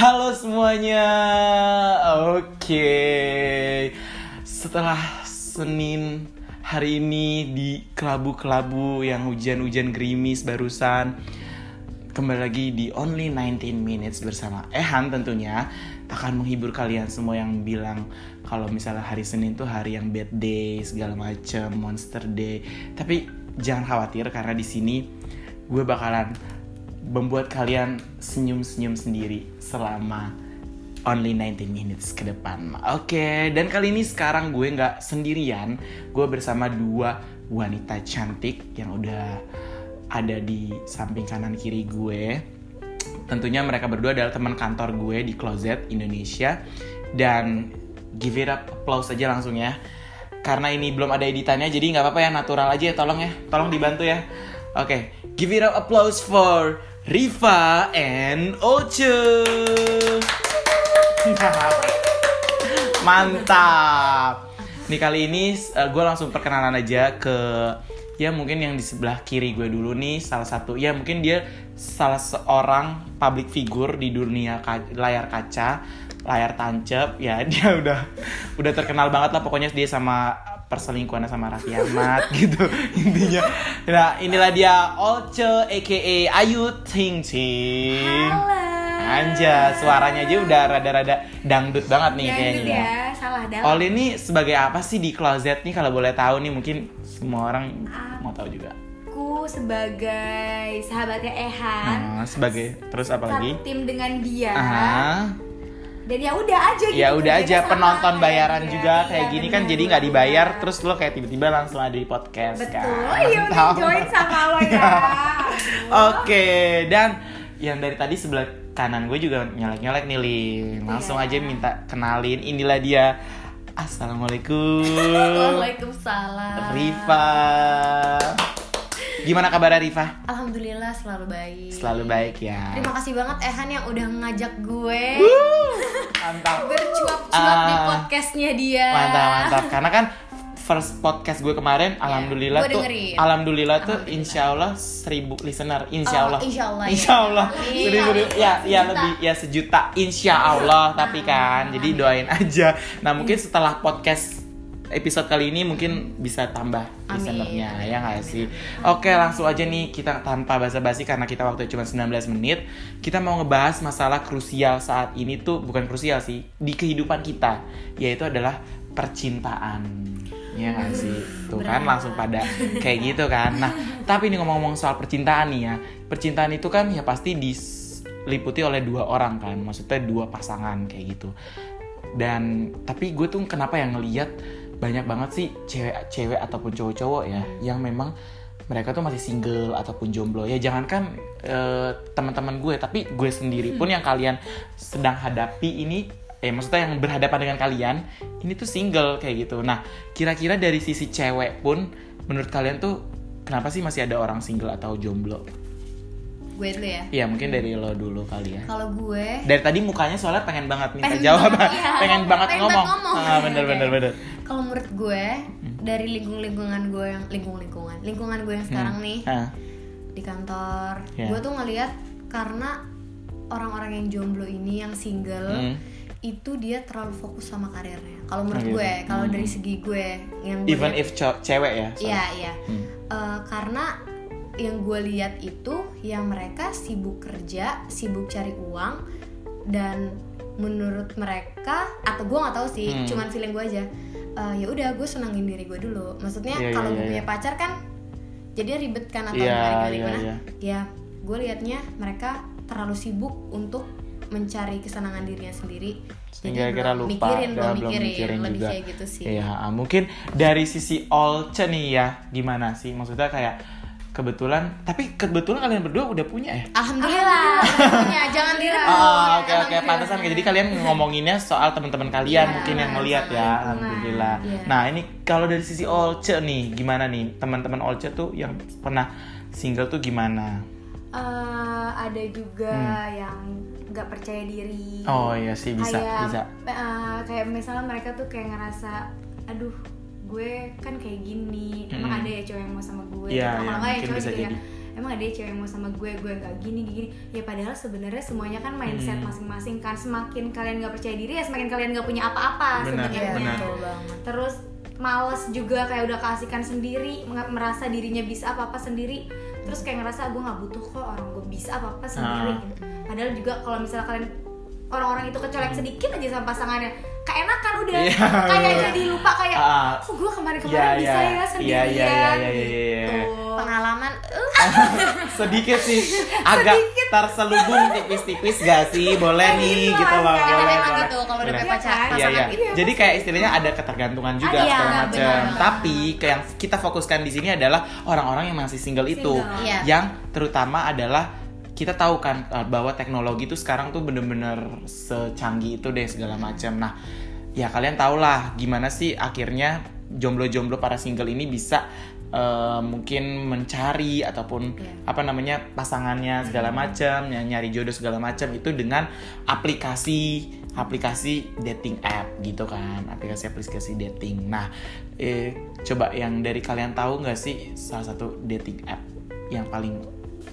Halo semuanya. Oke. Setelah Senin hari ini di kelabu-kelabu yang hujan-hujan gerimis barusan kembali lagi di Only 19 Minutes bersama Ehan tentunya akan menghibur kalian semua yang bilang kalau misalnya hari Senin tuh hari yang bad day segala macem monster day tapi jangan khawatir karena di sini gue bakalan membuat kalian senyum-senyum sendiri selama only 19 minutes ke depan. Oke, dan kali ini sekarang gue nggak sendirian, gue bersama dua wanita cantik yang udah ada di samping kanan kiri gue. Tentunya mereka berdua adalah teman kantor gue di Closet Indonesia dan give it up applause aja langsung ya. Karena ini belum ada editannya jadi nggak apa-apa ya natural aja ya tolong ya, tolong dibantu ya. Oke, give it up applause for Riva and Oce. Mantap. Nih kali ini uh, gue langsung perkenalan aja ke ya mungkin yang di sebelah kiri gue dulu nih salah satu ya mungkin dia salah seorang public figure di dunia ka layar kaca layar tancap ya dia udah udah terkenal banget lah pokoknya dia sama perselingkuhannya sama Raffi Ahmad gitu intinya nah inilah dia Olce aka Ayu Ting Ting Halo. Anja, suaranya aja udah rada-rada dangdut banget nih Ya, kayaknya. ya, salah dalam. Oli ini sebagai apa sih di closet nih kalau boleh tahu nih mungkin semua orang mau tahu juga. Aku sebagai sahabatnya Ehan, Nah, sebagai terus apa lagi? tim dengan dia. Ah, Dan ya udah aja gitu. ya udah aja penonton kayak bayaran dia. juga kayak Iya, gini kan bener, jadi nggak bener. dibayar terus lo kayak tiba-tiba langsung ada di podcast Betul. kan. Iya udah Mantap. join sama lo ya. Oke, dan yang dari tadi sebelah kanan gue juga nyelek-nyelek nih, Lin. Langsung Iya. aja minta kenalin. Inilah dia. Assalamualaikum. Waalaikumsalam. Riva. Gimana kabar Riva? Alhamdulillah selalu baik. Selalu baik ya. Terima kasih banget Ehan yang udah ngajak gue Mantap. bercuap-cuap di Ah. podcastnya dia. Mantap, mantap. Karena kan first podcast gue kemarin, alhamdulillah Iya, gue tuh, dengerin. alhamdulillah tuh, Alhamdulillah. insya Allah seribu listener, insya Oh, Allah, insya Allah, ya. insya Allah, seribu, ya, ya Sejuta. lebih, ya sejuta, insya Allah, tapi kan, Amin. jadi doain aja. Nah mungkin setelah podcast episode kali ini mungkin bisa tambah listenernya ya nggak sih? Oke langsung aja nih kita tanpa basa-basi karena kita waktu cuma 19 menit kita mau ngebahas masalah krusial saat ini tuh bukan krusial sih di kehidupan kita yaitu adalah percintaan. Ya nggak sih? Tuh kan langsung pada kayak gitu kan. Nah tapi ini ngomong-ngomong soal percintaan nih ya percintaan itu kan ya pasti diliputi oleh dua orang kan maksudnya dua pasangan kayak gitu dan tapi gue tuh kenapa yang ngeliat banyak banget sih cewek-cewek ataupun cowok-cowok ya yang memang mereka tuh masih single ataupun jomblo. Ya jangankan eh, teman-teman gue tapi gue sendiri pun yang kalian sedang hadapi ini eh maksudnya yang berhadapan dengan kalian ini tuh single kayak gitu. Nah kira-kira dari sisi cewek pun menurut kalian tuh kenapa sih masih ada orang single atau jomblo Gue dulu ya. Iya mungkin dari lo dulu kali ya Kalau gue dari tadi mukanya soalnya pengen banget minta Pengen jawaban banget, iya. pengen banget Pengen ngomong, banget ngomong. ah bener Oke. bener bener kalau menurut gue dari lingkung lingkungan gue yang lingkung lingkungan lingkungan gue yang sekarang nih Ah, di kantor Iya. gue tuh ngelihat karena orang-orang yang jomblo ini yang single Hmm. itu dia terlalu fokus sama karirnya kalau menurut Oh, gitu. gue kalau Hmm. dari segi gue yang gue even lihat- if cewek ya iya iya Hmm. Eh, karena yang gue lihat itu yang mereka sibuk kerja sibuk cari uang dan menurut mereka atau gue nggak tahu sih Hmm. cuman feeling gue aja eh, ya udah gue senangin diri gue dulu maksudnya Iya, kalau iya, gue iya. punya pacar kan jadi ribet kan atau Iya, gimana iya, gimana iya. ya gue liatnya mereka terlalu sibuk untuk mencari kesenangan dirinya sendiri sehingga Jadi kira lupa mikirin dan belum belum mikirin, mikirin lebih juga kayak gitu sih Iya, ah, mungkin dari sisi Olce nih ya gimana sih maksudnya kayak kebetulan tapi kebetulan kalian berdua udah punya ya Alhamdulillah, punya jangan direbut. Ah, oke oke pantesan jadi kalian ngomonginnya soal teman-teman kalian Iya, mungkin yang ngelihat ya alhamdulillah. Iya. Nah, ini kalau dari sisi Olce nih gimana nih teman-teman Olce tuh yang pernah single tuh gimana? Eh, ada juga yang nggak percaya diri. Hmm. Oh iya sih bisa kayak, bisa. eh, kayak misalnya mereka tuh kayak ngerasa, aduh, gue kan kayak gini. Emang Mm-mm. ada ya cowok yang mau sama gue. Iya, Atau iya, kalau nggak ya cowok juga jadi. ya, emang ada ya cewek yang mau sama gue gue gak gini gini ya padahal sebenarnya semuanya kan mindset Hmm. masing-masing kan semakin kalian nggak percaya diri ya semakin kalian nggak punya apa-apa Benar, sebenarnya benar. Tuh. terus males juga kayak udah keasikan sendiri merasa dirinya bisa apa apa sendiri terus kayak ngerasa gue nggak butuh kok orang gue bisa apa apa sendiri Ah. gitu. padahal juga kalau misalnya kalian orang-orang itu kecolek sedikit aja sama pasangannya keenakan udah Iya, kayak jadi lupa kayak Ah. oh gue kemarin-kemarin Iya, bisa iya. ya sendirian Iya, iya, iya, iya, iya, iya. gitu. pengalaman uh, sedikit sih agak terselubung tipis-tipis gak sih boleh nih gitu gitu lah, loh ya. boleh, Emang boleh. gitu kalau udah Boleh. pacar Iya, Iya, pasangan iya. gitu Jadi kayak istilahnya ada ketergantungan juga Ah, iya, segala benar macam. Tapi ke yang kita fokuskan di sini adalah orang-orang yang masih single itu, Single. Iya. yang terutama adalah kita tahu kan eh, bahwa teknologi itu sekarang tuh bener-bener secanggih itu deh segala macam. Nah, ya kalian tau lah gimana sih akhirnya jomblo-jomblo para single ini bisa eh, mungkin mencari ataupun Iya. apa namanya pasangannya segala macam, yang nyari jodoh segala macam itu dengan aplikasi aplikasi dating app gitu kan, aplikasi-aplikasi dating. Nah, eh, coba yang dari kalian tahu nggak sih salah satu dating app yang paling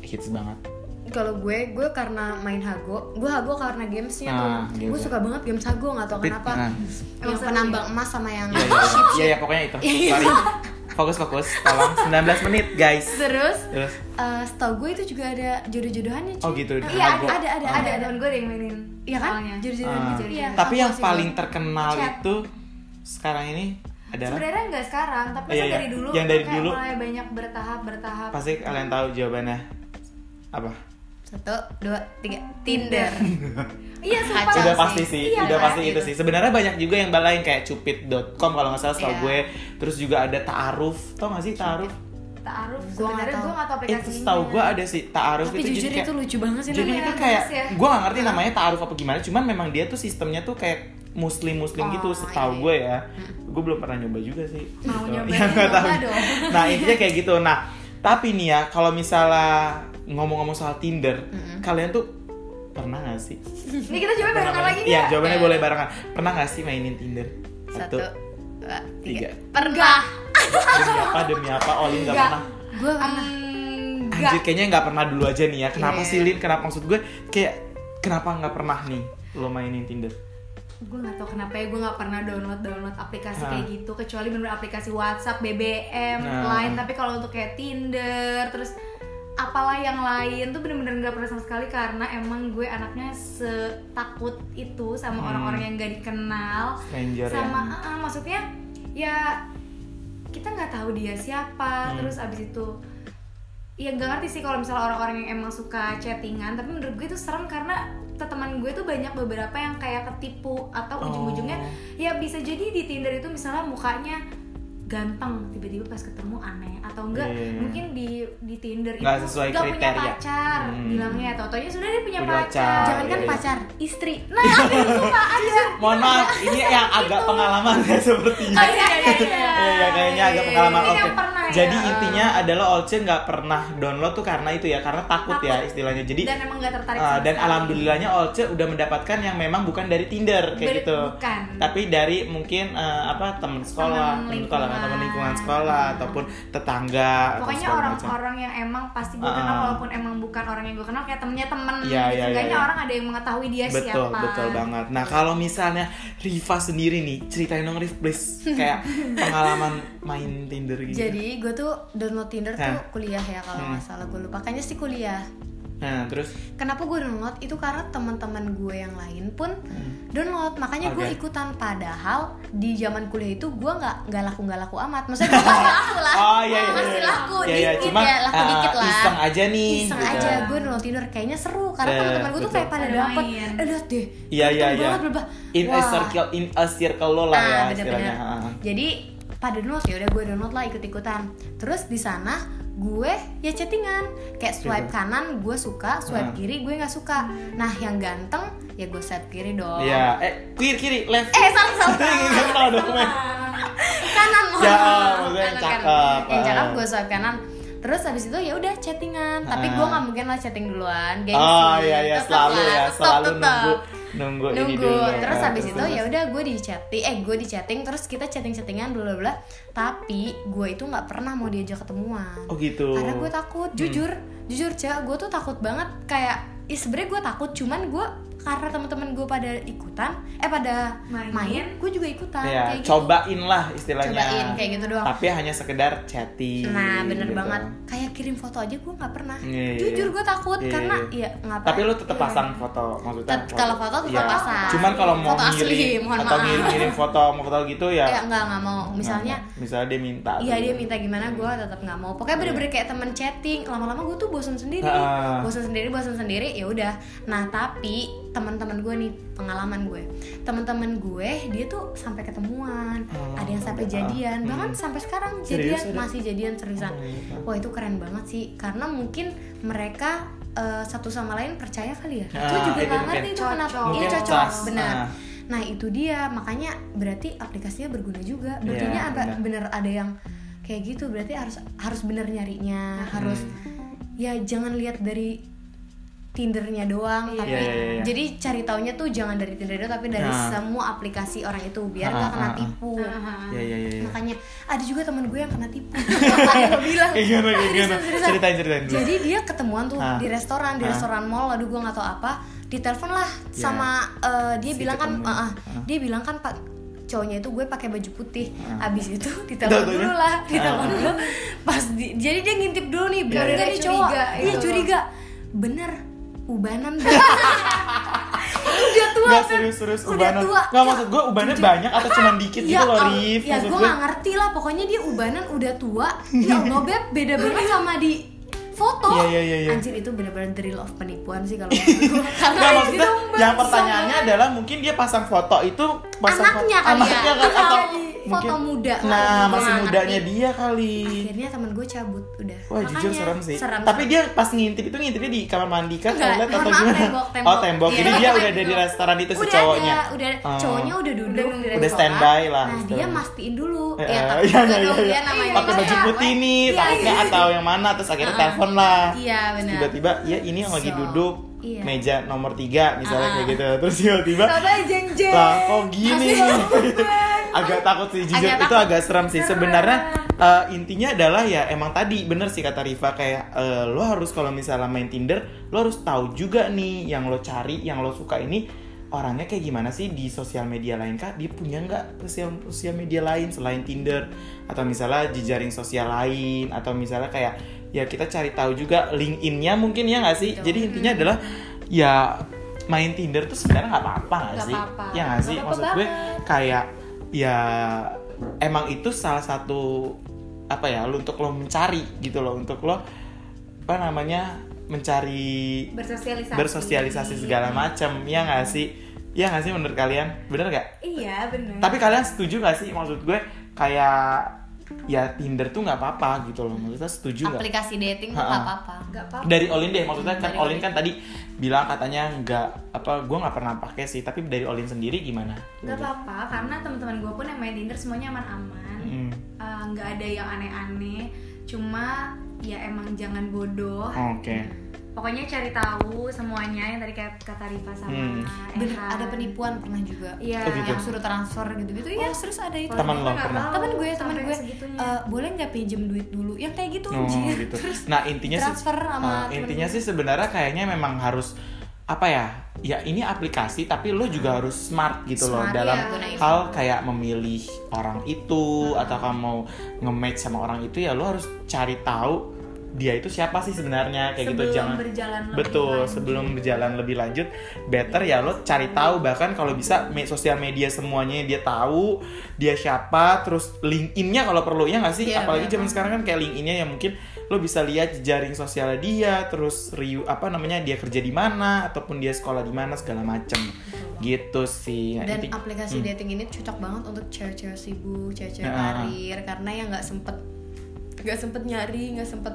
hits banget? Kalau gue gue karena main hago gue hago karena gamesnya Ah, tuh games. gue suka banget games hago nggak tau kenapa nah. yang penambang penambang emas sama yang Iya, iya, iya, iya, iya, pokoknya itu. Sorry. Fokus, fokus. Tolong 19 menit, guys. terus Terus, eh setahu gue itu juga ada jodoh-jodohannya cuy Oh, gitu, iya ada ada ada Oh. ada temen gue ada yang mainin iya kan jodoh-jodohan gitu iya tapi yang paling terkenal Chat. itu sekarang ini adalah sebenarnya nggak sekarang tapi Iya, iya. dari dulu Yang dari dulu. mulai banyak bertahap bertahap pasti kalian tahu jawabannya apa? Satu dua tiga Tinder iya sumpah Kacau udah sih. pasti sih, Iya, udah kan? pasti itu sih. Sebenarnya banyak juga yang lain kayak cupid.com kalau nggak salah setahu Iya. gue. Terus juga ada Ta'aruf. Tau gak sih Ta'aruf? taaruf sebenarnya gue nggak tahu aplikasinya Itu setahu gue ada sih Ta'aruf tapi itu jujur jadi kayak, itu lucu banget sih jadi itu kayak ya. gue gak ngerti namanya Ta'aruf apa gimana, cuman memang dia tuh sistemnya tuh kayak muslim-muslim gitu Oh, setahu iya, gue ya. Gue belum pernah nyoba juga sih. Mau Gitu. nyobain, Ya, nggak nyoba tahu. dong. Nah, intinya kayak gitu. Nah, tapi nih ya kalau misalnya ngomong-ngomong soal Tinder, kalian tuh pernah gak sih? ini kita coba barengan lagi Iya, nggak? jawabannya boleh barengan. Pernah gak sih mainin Tinder? satu dua tiga. tiga pernah Demi apa? Demi apa? Olin gak Nggak. pernah. gue pernah Enggak. Anjir, kayaknya nggak pernah dulu aja nih ya. Kenapa Iya. sih Lin? Kenapa maksud gue kayak kenapa nggak pernah nih lo mainin Tinder? gue nggak tahu kenapa ya gue nggak pernah download download aplikasi Nah. kayak gitu kecuali bener aplikasi WhatsApp, BBM, Nah. lain tapi kalau untuk kayak Tinder terus apalah yang lain tuh bener-bener nggak pernah sama sekali karena emang gue anaknya setakut itu sama Hmm. orang-orang yang gak dikenal Stranger sama ya. ah, ah, maksudnya ya kita nggak tahu dia siapa Hmm. terus abis itu ya nggak ngerti sih kalau misalnya orang-orang yang emang suka chattingan tapi menurut gue itu serem karena teman gue tuh banyak beberapa yang kayak ketipu atau Oh. ujung-ujungnya ya bisa jadi di Tinder itu misalnya mukanya ganteng tiba-tiba pas ketemu aneh atau enggak Iya, iya, iya. mungkin di di Tinder Nggak itu sesuai nggak punya kriteria. pacar Hmm. bilangnya atau taunya sudah dia punya Punya pacar, pacar, jangan kan iya, iya. pacar istri nah suka ada Mohon maaf, ini yang agak pengalaman ya sepertinya. Oh, iya, iya, iya. Iya, kayaknya agak pengalaman. Oke. yang pernah ya. Jadi intinya adalah Olce nggak pernah download tuh karena itu ya, karena takut, ya Takut. istilahnya. Jadi dan emang gak tertarik uh, dan sekali. alhamdulillahnya Olce udah mendapatkan yang memang bukan dari Tinder kayak Ber- gitu. bukan. Tapi dari mungkin uh, apa teman sekolah, Teman lingkungan. teman lingkungan sekolah ataupun tetangga atau pokoknya orang-orang yang emang pasti gue kenal Ah. walaupun emang bukan orang yang gue kenal kayak temennya temen Iya, iya, iya, Seenggaknya iya. orang ada yang mengetahui dia betul siapa betul banget nah kalau misalnya Riva sendiri nih ceritain dong Riv please kayak pengalaman main Tinder gitu jadi gue tuh download Tinder tuh Hah. kuliah ya kalau Hmm. nggak salah gue lupa kayaknya sih kuliah nah terus Kenapa gue download itu karena teman-teman gue yang lain pun download makanya gue Hmm. Oke. ikutan padahal di zaman kuliah itu gue nggak nggak laku nggak laku amat maksudnya gue masih laku lah oh iya iya masih iya. laku Iya, iya, dikit cuma, ya laku uh, dikit lah iseng aja nih iseng gitu. aja gue download Tinder kayaknya seru karena Eh, teman-teman gue tuh kayak pada dapet eh lihat deh Iya, iya, iya. in a Wah. circle in a circle lo lah ya Ah, istilahnya bener-bener. Ah. Jadi pada download ya udah gue download lah ikut-ikutan. Terus di sana gue ya chattingan kayak swipe Gitu. kanan gue suka, swipe Ah. kiri gue nggak suka. Nah yang ganteng ya gue swipe kiri dong. Iya, eh kiri kiri left. Eh salah salah. Gak dong, men. kanan mohon Ya, Kanan, cakep. Yang Ah. cakep gue swipe kanan. Terus habis itu ya udah chattingan, tapi Ah. gue nggak mungkin lah chatting duluan, gengsi. Oh iya iya Tetep selalu lah, ya, tetep, selalu tetep. nunggu nunggu, ini nunggu. dulu. Terus Ah, habis itu ya udah gue di chatting eh gue di chatting terus kita chatting chattingan bla bla bla. Tapi gue itu nggak pernah mau diajak ketemuan. Oh gitu. Karena gue takut. Jujur jujur cak gue tuh takut banget. Kayak ya sebenarnya gue takut cuman gue karena teman-teman gue pada ikutan eh pada Main. main, gue juga ikutan ya kayak gitu cobain lah istilahnya Cobain, kayak gitu doang. tapi hanya sekedar chatting nah bener gitu. banget kayak kirim foto aja gue nggak pernah Iya, iya, jujur iya. gue takut Iya, karena iya. ya ngapain tapi lu tetap pasang foto maksudnya Tet- kalau foto tetap Iya. pasang. cuman kalau mau Foto asli, ngirim mohon atau maaf. ngirim ngirim foto mau foto gitu ya ya nggak nggak mau misalnya Nggak mau. misalnya dia minta Iya tuh. dia minta gimana gue tetap nggak mau. Pokoknya bener-bener kayak temen chatting. Lama-lama gue tuh bosan sendiri, Ah. bosan sendiri, bosan sendiri. Ya udah. Nah tapi teman-teman gue nih pengalaman gue, teman-teman gue dia tuh sampai ketemuan, Oh, ada yang sampai udah. jadian, Hmm. bahkan sampai sekarang Serius jadian ada? masih jadian seriusan. Oh, iya. Wah itu keren banget sih, karena mungkin mereka eh, satu sama lain percaya kali ya. Ah, Gue juga itu nggak mungkin. ngerti itu Cocok. kenapa. Iya Mungkin cocok, trust. benar. Ah. Nah itu dia makanya berarti aplikasinya berguna juga. Berarti Iya, ada benar. bener ada yang kayak gitu. Berarti harus harus bener nyarinya, harus ya jangan lihat dari Tindernya doang, Iya. tapi Iya, iya, iya. jadi cari taunya tuh jangan dari Tinder doang, tapi dari Nah. semua aplikasi orang itu biar Ah, nggak ah, kena ah. tipu. ya ya ya, ya. Makanya ada juga teman gue yang kena tipu. Makanya bilang. Kayak gimana, kayak gimana? Seriusan, seriusan. Ceritain, ceritain dulu. Jadi dia ketemuan tuh Ah. di restoran, di Ah. restoran mall, aduh gue nggak tahu apa. Ditelepon lah Ya. sama eh, dia Si bilang kan, ah, ah. Ah. dia bilang kan pak cowoknya itu gue pakai baju putih. Ah. Abis itu ditelepon dulu lah, ditelepon Ah. dulu. Pas di- jadi dia ngintip dulu nih, Ya, ya. nggak nih cowok? Curiga Iya gitu. curiga. Bener, ubanan udah tua Nggak kan? serius-serius Udah ubanan. tua. Nggak maksud gue ubannya Jujur. banyak atau cuma dikit gitu loh, Rif. Ya gue gue. gak ngerti lah, pokoknya dia ubanan udah tua. Ya Allah beb, beda banget sama di foto. Iya, iya, iya, iya. Anjir itu bener-bener the real of penipuan sih kalau. Karena Nggak itu maksudnya yang pertanyaannya adalah mungkin dia pasang foto itu pasang anaknya foto, kali anaknya ya, kan atau Iya, foto muda. Nah, masih nggak mudanya ngerti. dia kali. Akhirnya temen gue cabut udah. Wah jujur Makanya, serem sih. Serem. Tapi dia pas ngintip itu ngintipnya di kamar mandi kan toilet atau gimana? tembok, tembok. Oh tembok. Iya, Jadi dia tembok. udah ada di restoran itu si udah cowoknya. ada, udah Oh. cowoknya udah duduk Udah Udah standby lah, Nah, dia mastiin dulu. Eh, ya, tapi iya, iya, dong iya. dia namanya Pakai baju putih nih, Iya, takutnya iya. atau yang mana terus akhirnya Ah, telepon lah. Iya, benar. Tiba-tiba, ya ini yang lagi duduk iya. meja nomor tiga misalnya Ah. kayak gitu. Terus tiba-tiba jeng jeng. lah kok gini agak takut sih jujur Agak itu takut. agak serem sih sebenarnya eh, intinya adalah ya emang tadi bener sih kata Riva kayak eh, lo harus kalau misalnya main Tinder lo harus tahu juga nih yang lo cari yang lo suka ini orangnya kayak gimana sih di sosial media lain kah dia punya nggak sosial sosial media lain selain Tinder atau misalnya jejaring sosial lain atau misalnya kayak ya kita cari tahu juga LinkedIn-nya mungkin ya nggak sih Betul. jadi intinya adalah ya main Tinder tuh sebenarnya nggak apa-apa nggak sih apa-apa. ya nggak sih maksud gue banget. kayak ya emang itu salah satu apa ya lo untuk lo mencari gitu loh untuk lo apa namanya mencari Bersosialisasi. bersosialisasi segala macam ya nggak sih? Ya nggak sih menurut kalian? Bener gak Iya benar. tapi kalian setuju gak sih? Maksud gue kayak ya Tinder tuh nggak apa-apa gitu loh maksudnya setuju gak Aplikasi dating tuh Ha-ha. nggak apa-apa. nggak apa. dari Olin deh maksudnya kan Dari Olin Olin. kan tadi bilang katanya nggak apa gue nggak pernah pakai sih tapi dari Olin sendiri gimana Nggak apa-apa karena teman-teman gue pun yang main Tinder semuanya aman-aman. Hmm. Eh, nggak ada yang aneh-aneh. Cuma ya emang jangan bodoh. oke Pokoknya cari tahu semuanya yang tadi kayak kata Rifa sama Hmm. Bener, ada penipuan pernah juga. Iya. Oh, gitu. Yang suruh transfer gitu-gitu. Iya, serius ada itu. Teman lo pernah? temen gue sampai gue segitunya. "Eh, boleh nggak pinjem duit dulu yang kayak gitu Oh anjir. gitu. terus Nah intinya sih, transfer sama uh, intinya gue. sih sebenarnya kayaknya memang harus apa ya? Ya ini aplikasi tapi lo juga harus smart gitu loh Smart, dalam ya, hal kayak memilih orang itu atau kamu mau nge-match sama orang itu ya lo harus cari tahu dia itu siapa sih sebenarnya kayak gitu Sebelum jangan berjalan lebih betul lanjut. sebelum berjalan lebih lanjut better ya lo cari tahu bahkan kalau bisa me- sosial media semuanya dia tahu dia siapa terus LinkedIn-nya kalau perlu ya nggak sih Iya, apalagi benar. zaman sekarang kan kayak LinkedIn-nya yang mungkin lo bisa lihat jaring sosial dia terus review apa namanya dia kerja di mana ataupun dia sekolah di mana segala macem gitu sih Nah, dan inti- aplikasi Hmm. dating ini cocok banget untuk cewek-cewek sibuk, cewek-cewek karir karena yang nggak sempet nggak sempet nyari, nggak sempet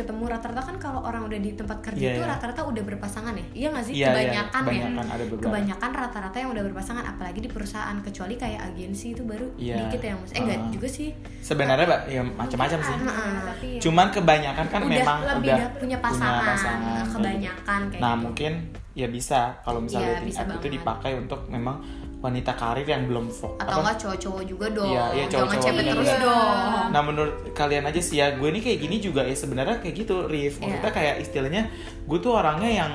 ketemu rata-rata kan kalau orang udah di tempat kerja Iya, itu iya. rata-rata udah berpasangan ya iya nggak sih Iya, iya, kebanyakan, kebanyakan ya ada beberapa. kebanyakan rata-rata yang udah berpasangan apalagi di perusahaan kecuali kayak agensi itu baru Iya. dikit yang mas eh enggak Ah. juga sih sebenarnya Mbak, ya macam-macam sih tapi ya. cuman kebanyakan kan udah memang lebih udah dah punya pasangan, pasangan. kebanyakan kayak nah gitu. mungkin ya bisa kalau misalnya dating bisa itu dipakai untuk memang wanita karir yang belum fo- atau enggak cowok-cowok juga dong. Iya, iya, jangan cowok-cowok cewek juga. terus Iya. dong. Nah menurut kalian aja sih ya gue ini kayak gini juga ya sebenarnya kayak gitu Rif. Maksudnya Iya. kayak istilahnya gue tuh orangnya yang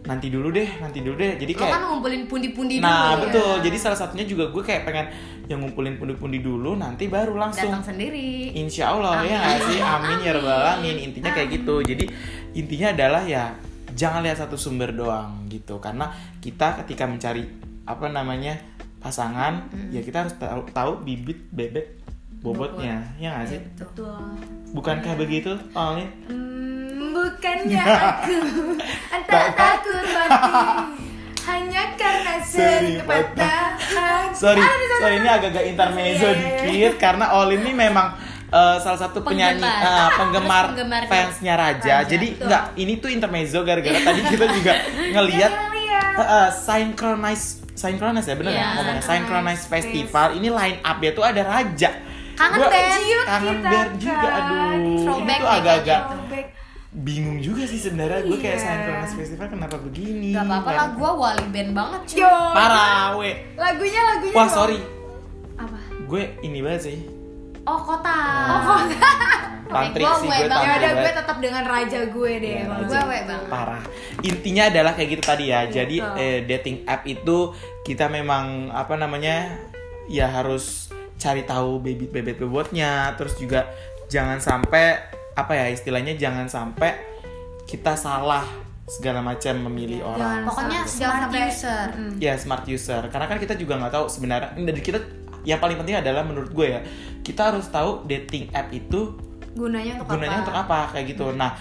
nanti dulu deh nanti dulu deh. Jadi lo kayak kan ngumpulin pundi-pundi Nah dulu betul. Ya. jadi salah satunya juga gue kayak pengen yang ngumpulin pundi-pundi dulu nanti baru langsung. Datang sendiri. Insya Allah ya nggak sih? Amin ya rabbal alamin. Intinya kayak gitu. Jadi intinya adalah ya jangan lihat satu sumber doang gitu. Karena kita ketika mencari apa namanya pasangan ya kita harus tahu, tahu bibit bebek bobotnya. Ya nggak sih? Betul. Bukankah begitu Amin Hmm, bukannya aku. Tak takut mati. Hanya karena sering sorry sorry ini agak-agak intermezzo Iya, iya, iya. dikit karena Olin ini memang eh, salah satu penyanyi Penggemar. eh, penggemar Terus penggemar fansnya Raja. Raja, Jadi enggak ini tuh intermezzo gara-gara tadi kita juga ngelihat Iya, iya. eh, eh, synchronize synchronize ya bener Iya, ya ngomongnya synchronize festival ini line up-nya tuh ada Raja. Kangen Gua- band. Ciut kangen kita band juga kan. aduh. Ini Throwback tuh nih agak-agak bingung juga sih sebenarnya gue kayak Iya. synchronize festival kenapa begini? Gak apa-apa lah, gue wali band banget cuy. Yo. parah we. Lagunya lagunya wah sorry. Apa? Gue ini banget sih. Oh kota. Oh, tantrik Gua sih gue gue banget. ya tantrik udah gue tetap dengan raja gue deh. Iya, Raja. Gue we banget. Parah. Intinya adalah kayak gitu tadi ya. Jadi Betul. eh, dating app itu kita memang apa namanya ya harus cari tahu bebet bebet bebotnya terus juga jangan sampai apa ya istilahnya jangan sampai kita salah segala macam memilih orang. Pokoknya Jangan smart sampai- user. Mm. ya smart user. Karena kan kita juga nggak tahu sebenarnya. Dari kita yang paling penting adalah menurut gue ya kita harus tahu dating app itu gunanya untuk gunanya apa? untuk apa? Kayak gitu. Nah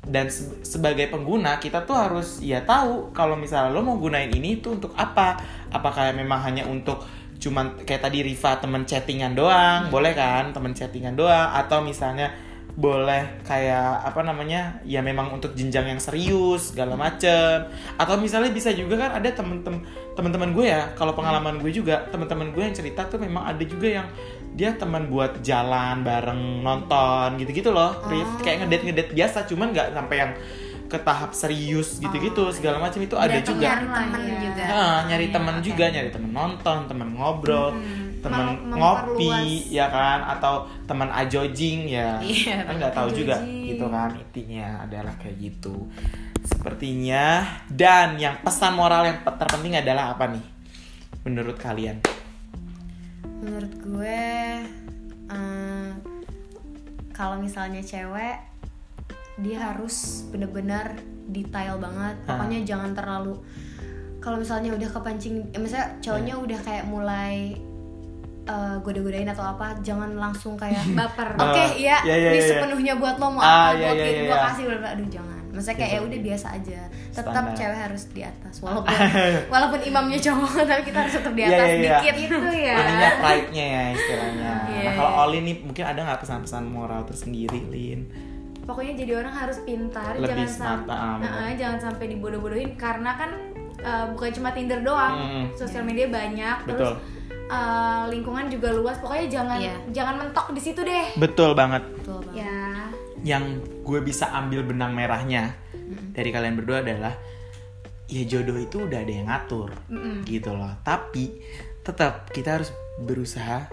dan se- sebagai pengguna kita tuh harus ya tahu kalau misalnya lo mau gunain ini tuh untuk apa? Apakah memang hanya untuk cuman kayak tadi Riva temen chattingan doang? Boleh kan? Temen chattingan doang? Atau misalnya boleh kayak apa namanya? Ya memang untuk jenjang yang serius segala macem. Atau misalnya bisa juga kan ada temen-temen teman-teman gue ya. Kalau pengalaman gue juga teman-teman gue yang cerita tuh memang ada juga yang dia teman buat jalan bareng nonton gitu-gitu loh Rif. kayak ngedate ngedate biasa cuman nggak sampai yang ke tahap serius gitu-gitu segala macam itu ada Berarti juga nyari temen Iya. juga. Ah, nyari Iya, temen oke. juga nyari temen nonton temen ngobrol Hmm, temen mem- ngopi ya kan? Atau temen ajojing ya. Iya, kan nggak tahu juga. gitu kan intinya adalah kayak gitu. Sepertinya dan yang pesan moral yang pe- terpenting adalah apa nih? Menurut kalian Menurut gue eh, Kalau misalnya cewek Dia harus bener-bener detail banget. Pokoknya jangan terlalu Kalau misalnya udah kepancing eh, Misalnya cowoknya Iya. udah kayak mulai eh, Goda-godain atau apa Jangan langsung kayak baper Oke, Ah, iya, iya, iya, ini iya. sepenuhnya buat lo mau Ah, apa, iya, gue kirim, iya, gue kasih, aduh jangan. Maksudnya kayak ya udah biasa aja. Tetap cewek harus di atas, walaupun walaupun imamnya cowok, tapi kita harus tetap di Iya, atas iya, iya. dikit itu ya ininya pride-nya ya istilahnya Iya, nah kalau iya. Oli nih mungkin ada nggak pesan-pesan moral tersendiri Lin pokoknya jadi orang harus pintar Lebih jangan smart, sampai ah, jangan sampai dibodoh-bodohin karena kan uh, bukan cuma Tinder doang Mm-mm. sosial media banyak Betul. terus uh, lingkungan juga luas pokoknya jangan Iya. jangan mentok di situ deh betul banget Betul banget. ya yang gue bisa ambil benang merahnya dari kalian berdua adalah ya jodoh itu udah ada yang ngatur Mm-mm. gitu loh tapi tetap kita harus berusaha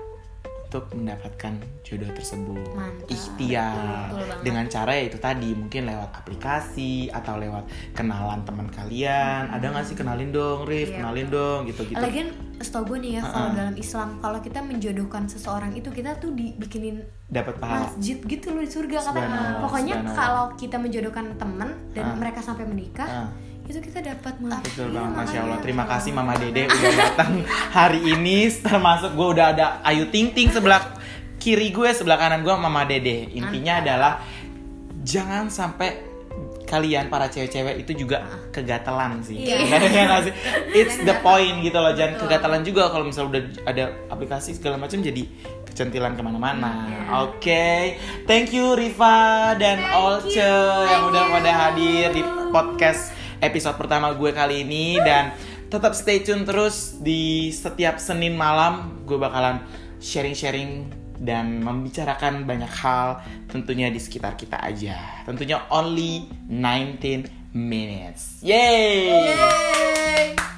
untuk mendapatkan jodoh tersebut Mantap. ikhtiar dengan cara ya itu tadi mungkin lewat aplikasi atau lewat kenalan teman kalian ada nggak sih kenalin dong Rif Iya, kenalin dong gitu gitu Lagian setahu gue nih ya kalau Uh-uh. dalam Islam kalau kita menjodohkan seseorang itu kita tuh dibikinin dapat pahala masjid gitu loh di surga katanya. Pokoknya kalau kita menjodohkan temen dan Ah. mereka sampai menikah Ah. Itu kita dapat malah. Betul Iya, banget, Masya makanya. Allah. Terima kasih Mama Dede udah datang hari ini. Termasuk gue udah ada Ayu Ting Ting sebelah kiri gue, sebelah kanan gue Mama Dede. Intinya adalah jangan sampai kalian para cewek-cewek itu juga kegatelan sih. Iya. Iya sih? It's the point gitu loh. Jangan kegatelan juga kalau misalnya udah ada aplikasi segala macam jadi centilan ke mana-mana. Iya. Oke, thank you Riva dan Olce yang udah pada hadir di podcast episode pertama gue kali ini dan tetap stay tune terus di setiap Senin malam gue bakalan sharing-sharing dan membicarakan banyak hal tentunya di sekitar kita aja. Tentunya only 19 minutes. Yay! Yeay.